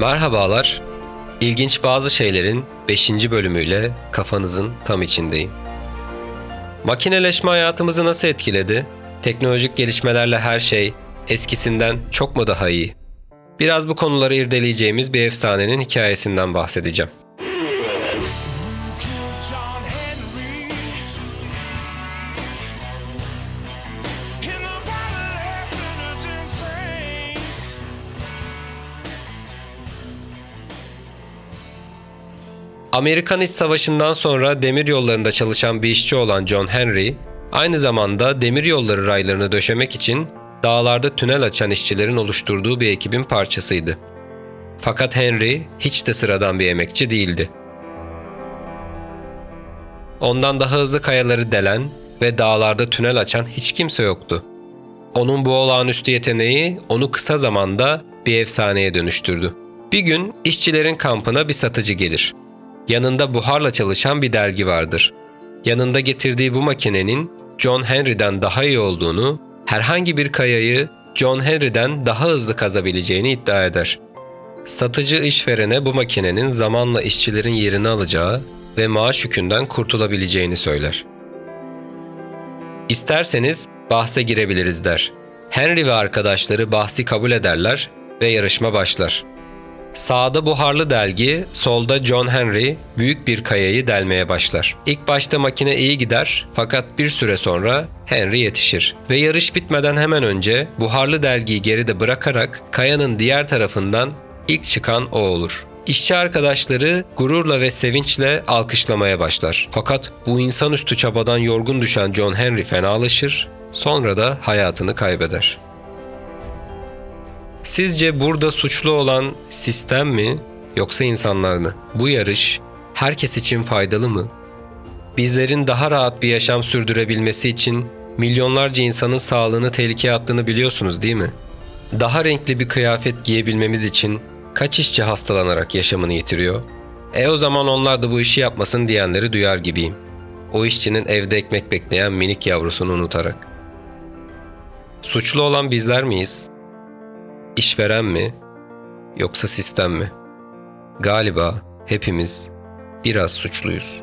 Merhabalar. İlginç bazı şeylerin 5. bölümüyle kafanızın tam içindeyim. Makineleşme hayatımızı nasıl etkiledi? Teknolojik gelişmelerle her şey eskisinden çok mu daha iyi? Biraz bu konuları irdeleyeceğimiz bir efsanenin hikayesinden bahsedeceğim. Amerikan İç Savaşı'ndan sonra demir yollarında çalışan bir işçi olan John Henry, aynı zamanda demir yolları raylarını döşemek için dağlarda tünel açan işçilerin oluşturduğu bir ekibin parçasıydı. Fakat Henry hiç de sıradan bir emekçi değildi. Ondan daha hızlı kayaları delen ve dağlarda tünel açan hiç kimse yoktu. Onun bu olağanüstü yeteneği onu kısa zamanda bir efsaneye dönüştürdü. Bir gün işçilerin kampına bir satıcı gelir. Yanında buharla çalışan bir delgi vardır. Yanında getirdiği bu makinenin John Henry'den daha iyi olduğunu, herhangi bir kayayı John Henry'den daha hızlı kazabileceğini iddia eder. Satıcı işverene bu makinenin zamanla işçilerin yerini alacağı ve maaş yükünden kurtulabileceğini söyler. İsterseniz bahse girebiliriz der. Henry ve arkadaşları bahsi kabul ederler ve yarışma başlar. Sağda buharlı delgi, solda John Henry büyük bir kayayı delmeye başlar. İlk başta makine iyi gider fakat bir süre sonra Henry yetişir ve yarış bitmeden hemen önce buharlı delgiyi geride bırakarak kayanın diğer tarafından ilk çıkan o olur. İşçi arkadaşları gururla ve sevinçle alkışlamaya başlar. Fakat bu insanüstü çabadan yorgun düşen John Henry fenalaşır, sonra da hayatını kaybeder. Sizce burada suçlu olan sistem mi yoksa insanlar mı? Bu yarış herkes için faydalı mı? Bizlerin daha rahat bir yaşam sürdürebilmesi için milyonlarca insanın sağlığını tehlikeye attığını biliyorsunuz değil mi? Daha renkli bir kıyafet giyebilmemiz için kaç işçi hastalanarak yaşamını yitiriyor? E o zaman onlar da bu işi yapmasın diyenleri duyar gibiyim. O işçinin evde ekmek bekleyen minik yavrusunu unutarak. Suçlu olan bizler miyiz? İşveren mi yoksa sistem mi? Galiba hepimiz biraz suçluyuz.